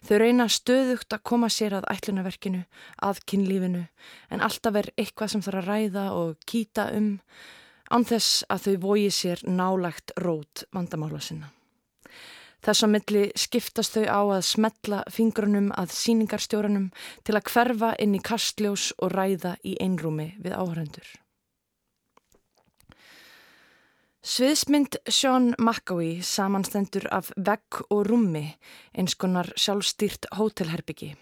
Þau reyna stöðugt að koma sér að ætlunaverkinu, að kynlífinu, en alltaf er eitthvað sem þarf að ræða og kýta um, ánþess að þau vogi sér nálagt rót vandamála sinna. Þess að milli skiptast þau á að smetla fingrunum að síningarstjóranum til að hverfa inn í kastljós og ræða í einrúmi við áhrendur. Sviðsmynd Sean McAwee samanstendur af vegg og rúmi, eins konar sjálfstýrt hótelherbyggi.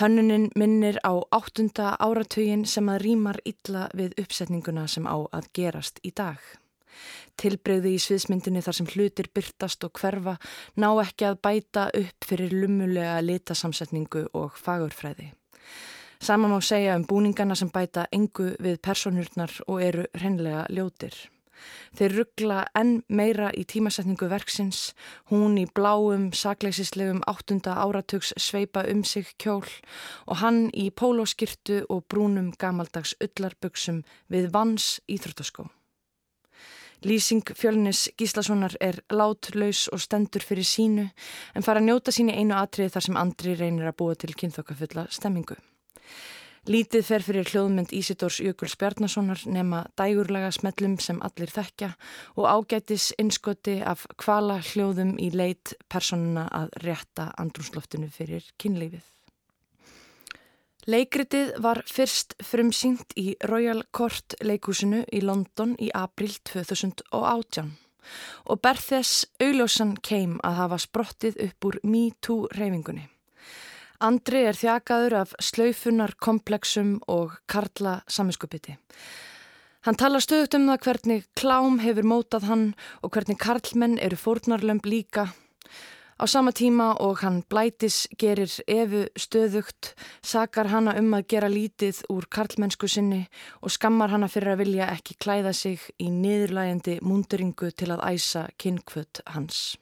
Hönnunin minnir á áttunda áratögin sem að rýmar illa við uppsetninguna sem á að gerast í dag. Tilbreyði í sviðsmyndinni þar sem hlutir byrtast og hverfa ná ekki að bæta upp fyrir lumulega litasamsetningu og fagurfræði. Saman má segja um búningana sem bæta engu við personurnar og eru hreinlega ljótir. Þeir ruggla enn meira í tímasetningu verksins, hún í bláum, sakleisislegum áttunda áratugs sveipa um sig kjól og hann í pólóskirtu og brúnum gamaldags ullarböksum við vans íþróttaskó. Lýsing fjölnis Gíslasonar er látlaus og stendur fyrir sínu en fara að njóta sín í einu atriði þar sem Andri reynir að búa til kynþokkafulla stemmingu. Lítið fer fyrir hljóðmynd Ísidórs Jökuls Bjarnasonar nema dægurlega smellum sem allir þekkja og ágætis innskoti af kvala hljóðum í leit personuna að rétta andrúnsloftinu fyrir kynlífið. Leikritið var fyrst frumsýnt í Royal Court leikúsinu í London í april 2018 og berþess augljósan keim að hafa sprottið upp úr Me Too reyfingunni. Andri er þjakaður af slaufunar, komplexum og karla saminskupiti. Hann tala stöðut um það hvernig klám hefur mótað hann og hvernig karlmenn eru fórnarlömb líka. Á sama tíma og hann blætis gerir efu stöðugt, sakar hanna um að gera lítið úr karlmennsku sinni og skammar hanna fyrir að vilja ekki klæða sig í niðurlægandi múnduringu til að æsa kynkvöld hans.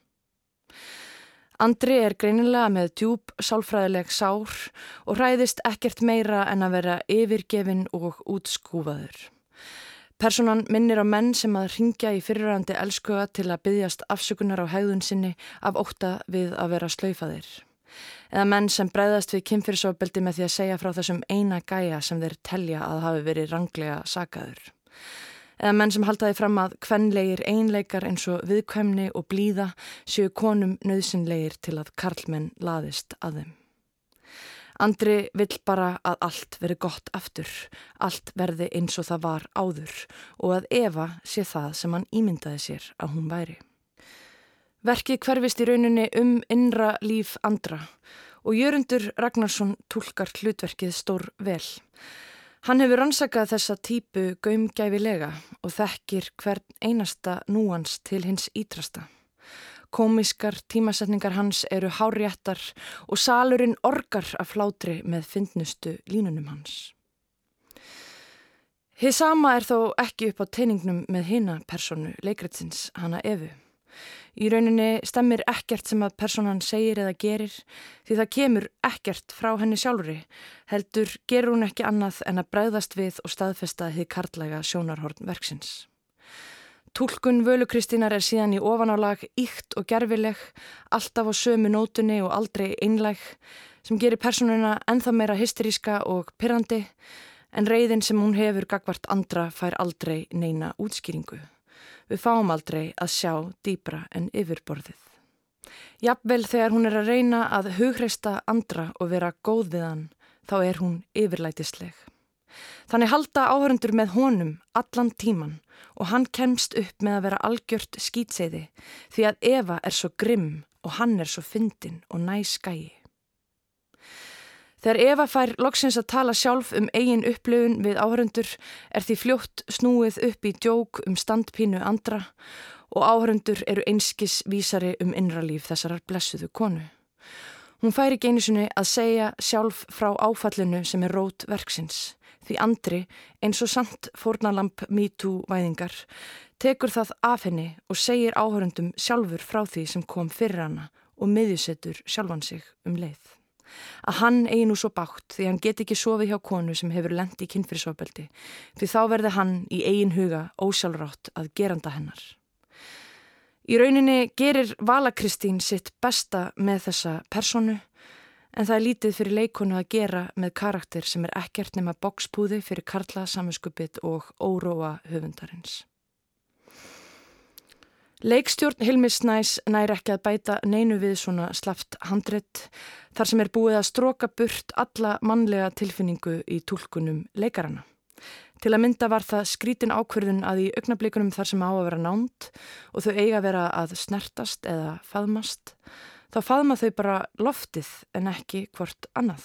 Andri er greinilega með djúb sálfræðileg sár og hræðist ekkert meira en að vera yfirgefin og útskúfaður. Personan minnir á menn sem að ringja í fyrirrandi elskuga til að byggjast afsökunar á hegðun sinni af óta við að vera slöyfaðir. Eða menn sem breyðast við kynfyrirsofbeldi með því að segja frá þessum eina gæja sem þeir telja að hafi verið ranglega sakaður eða menn sem haldaði fram að kvenlegir einleikar eins og viðkvæmni og blíða séu konum nöðsynlegir til að karlmenn laðist að þeim. Andri vill bara að allt veri gott aftur, allt verði eins og það var áður og að Eva sé það sem hann ímyndaði sér að hún væri. Verkið hverfist í rauninni um innra líf andra og Jörundur Ragnarsson tólkar hlutverkið stór vel. Hann hefur ansakað þessa típu gaumgæfilega og þekkir hvern einasta núans til hins ítrasta. Komiskar tímasetningar hans eru háréttar og salurinn orgar af flátri með fyndnustu línunum hans. Hið sama er þó ekki upp á teiningnum með hina personu leikritsins, hana Efu. Í rauninni stemmir ekkert sem að personan segir eða gerir því það kemur ekkert frá henni sjálfuri. Heldur gerur hún ekki annað en að bræðast við og staðfesta þið karlæga sjónarhorn verksins. Tólkun Völu Kristínar er síðan í ofanálag íkt og gerfileg, alltaf á sömu nótunni og aldrei einlæg, sem gerir personuna enþá meira hysteríska og pyrrandi, en reyðin sem hún hefur gagvart andra fær aldrei neina útskýringu. Við fáum aldrei að sjá dýbra en yfirborðið. Jafnvel þegar hún er að reyna að hugreista andra og vera góð við hann, þá er hún yfirlætisleg. Þannig halda áhörundur með honum allan tíman og hann kemst upp með að vera algjört skýtseiði því að Eva er svo grimm og hann er svo fyndin og næskægi. Þegar Eva fær loksins að tala sjálf um eigin upplöfun við áhörundur er því fljótt snúið upp í djók um standpínu andra og áhörundur eru einskis vísari um innralíf þessarar blessuðu konu. Hún fær einu sinni að segja sjálf frá áfallinu sem er rót verksins því andri eins og samt fórnalamp MeToo væðingar tekur það af henni og segir áhörundum sjálfur frá því sem kom fyrir hana og miðjusettur sjálfan sig um leið að hann eigi nú svo bátt því hann get ekki sofið hjá konu sem hefur lendi í kynfyrirsofbeldi því þá verði hann í eigin huga ósjálfrátt að geranda hennar. Í rauninni gerir Vala Kristín sitt besta með þessa personu en það er lítið fyrir leikonu að gera með karakter sem er ekkert nema bókspúði fyrir karla saminskupið og óróa höfundarins. Leikstjórn Hilmis Snæs nær ekki að bæta neinu við svona slaft handrétt þar sem er búið að stróka burt alla mannlega tilfinningu í tólkunum leikarana. Til að mynda var það skrítin ákverðun að í augnablikunum þar sem á að vera nánt og þau eiga að vera að snertast eða faðmast, þá faðma þau bara loftið en ekki hvort annað.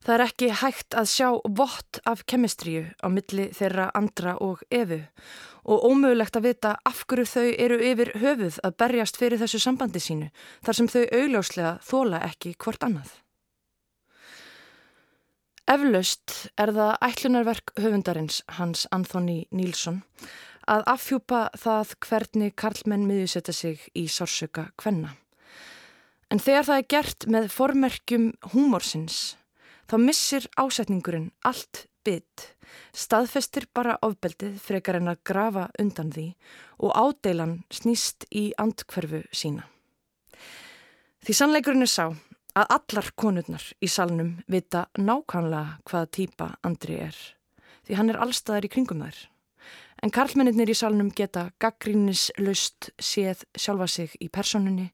Það er ekki hægt að sjá vott af kemistríu á milli þeirra andra og efu og ómögulegt að vita af hverju þau eru yfir höfuð að berjast fyrir þessu sambandi sínu þar sem þau augljóslega þóla ekki hvort annað. Eflaust er það ætlunarverk höfundarins Hans Anthony Nílsson að affjúpa það hvernig karlmenn miðjusetta sig í sársöka kvenna. En þegar það er gert með formerkjum húmorsins þá missir ásetningurinn allt bytt, staðfestir bara ofbeldið frekar en að grafa undan því og ádeilan snýst í andkverfu sína. Því sannleikurinn er sá að allar konurnar í salnum vita nákvæmlega hvaða týpa Andri er, því hann er allstaðar í kringum þær. En karlmennir í salnum geta gaggrínis löst séð sjálfa sig í personunni,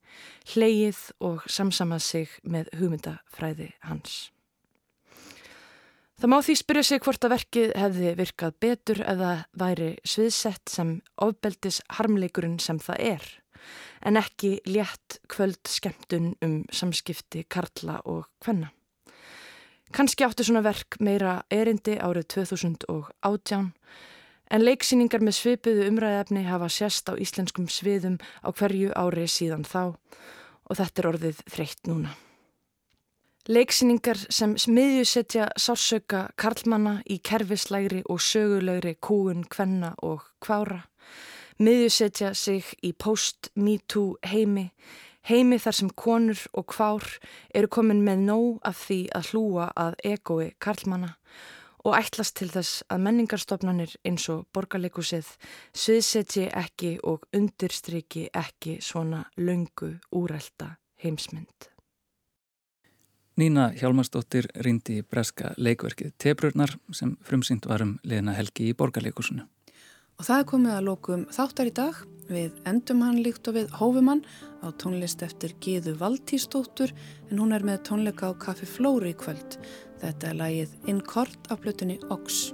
hleið og samsamað sig með hugmyndafræði hans. Það má því spyrja sig hvort að verkið hefði virkað betur eða væri sviðsett sem ofbeldis harmleikurinn sem það er, en ekki létt kvöld skemmtun um samskipti karla og hvenna. Kanski áttu svona verk meira erindi árið 2018, En leiksýningar með svipuðu umræðefni hafa sérst á íslenskum sviðum á hverju ári síðan þá og þetta er orðið þreytt núna. Leiksýningar sem smiðjusetja sársöka karlmanna í kerfislægri og sögulegri kúun, kvenna og kvára, miðjusetja sig í post-MeToo heimi, heimi þar sem konur og kvár eru komin með nóg af því að hlúa að egoi karlmanna og ætlast til þess að menningarstofnanir eins og borgarleikusið sviðsetji ekki og undirstriki ekki svona löngu úrælta heimsmynd. Nína Hjálmarsdóttir rindi í breska leikverkið Tebrurnar sem frumsýnt varum liðna helgi í borgarleikusinu. Og það er komið að lókum þáttar í dag við endum hann líkt og við hófumann á tónlist eftir Gíðu Valtísdóttur en hún er með tónleika á Kaffi Flóri í kvöld Þetta er lagið In Court af blutunni Ox.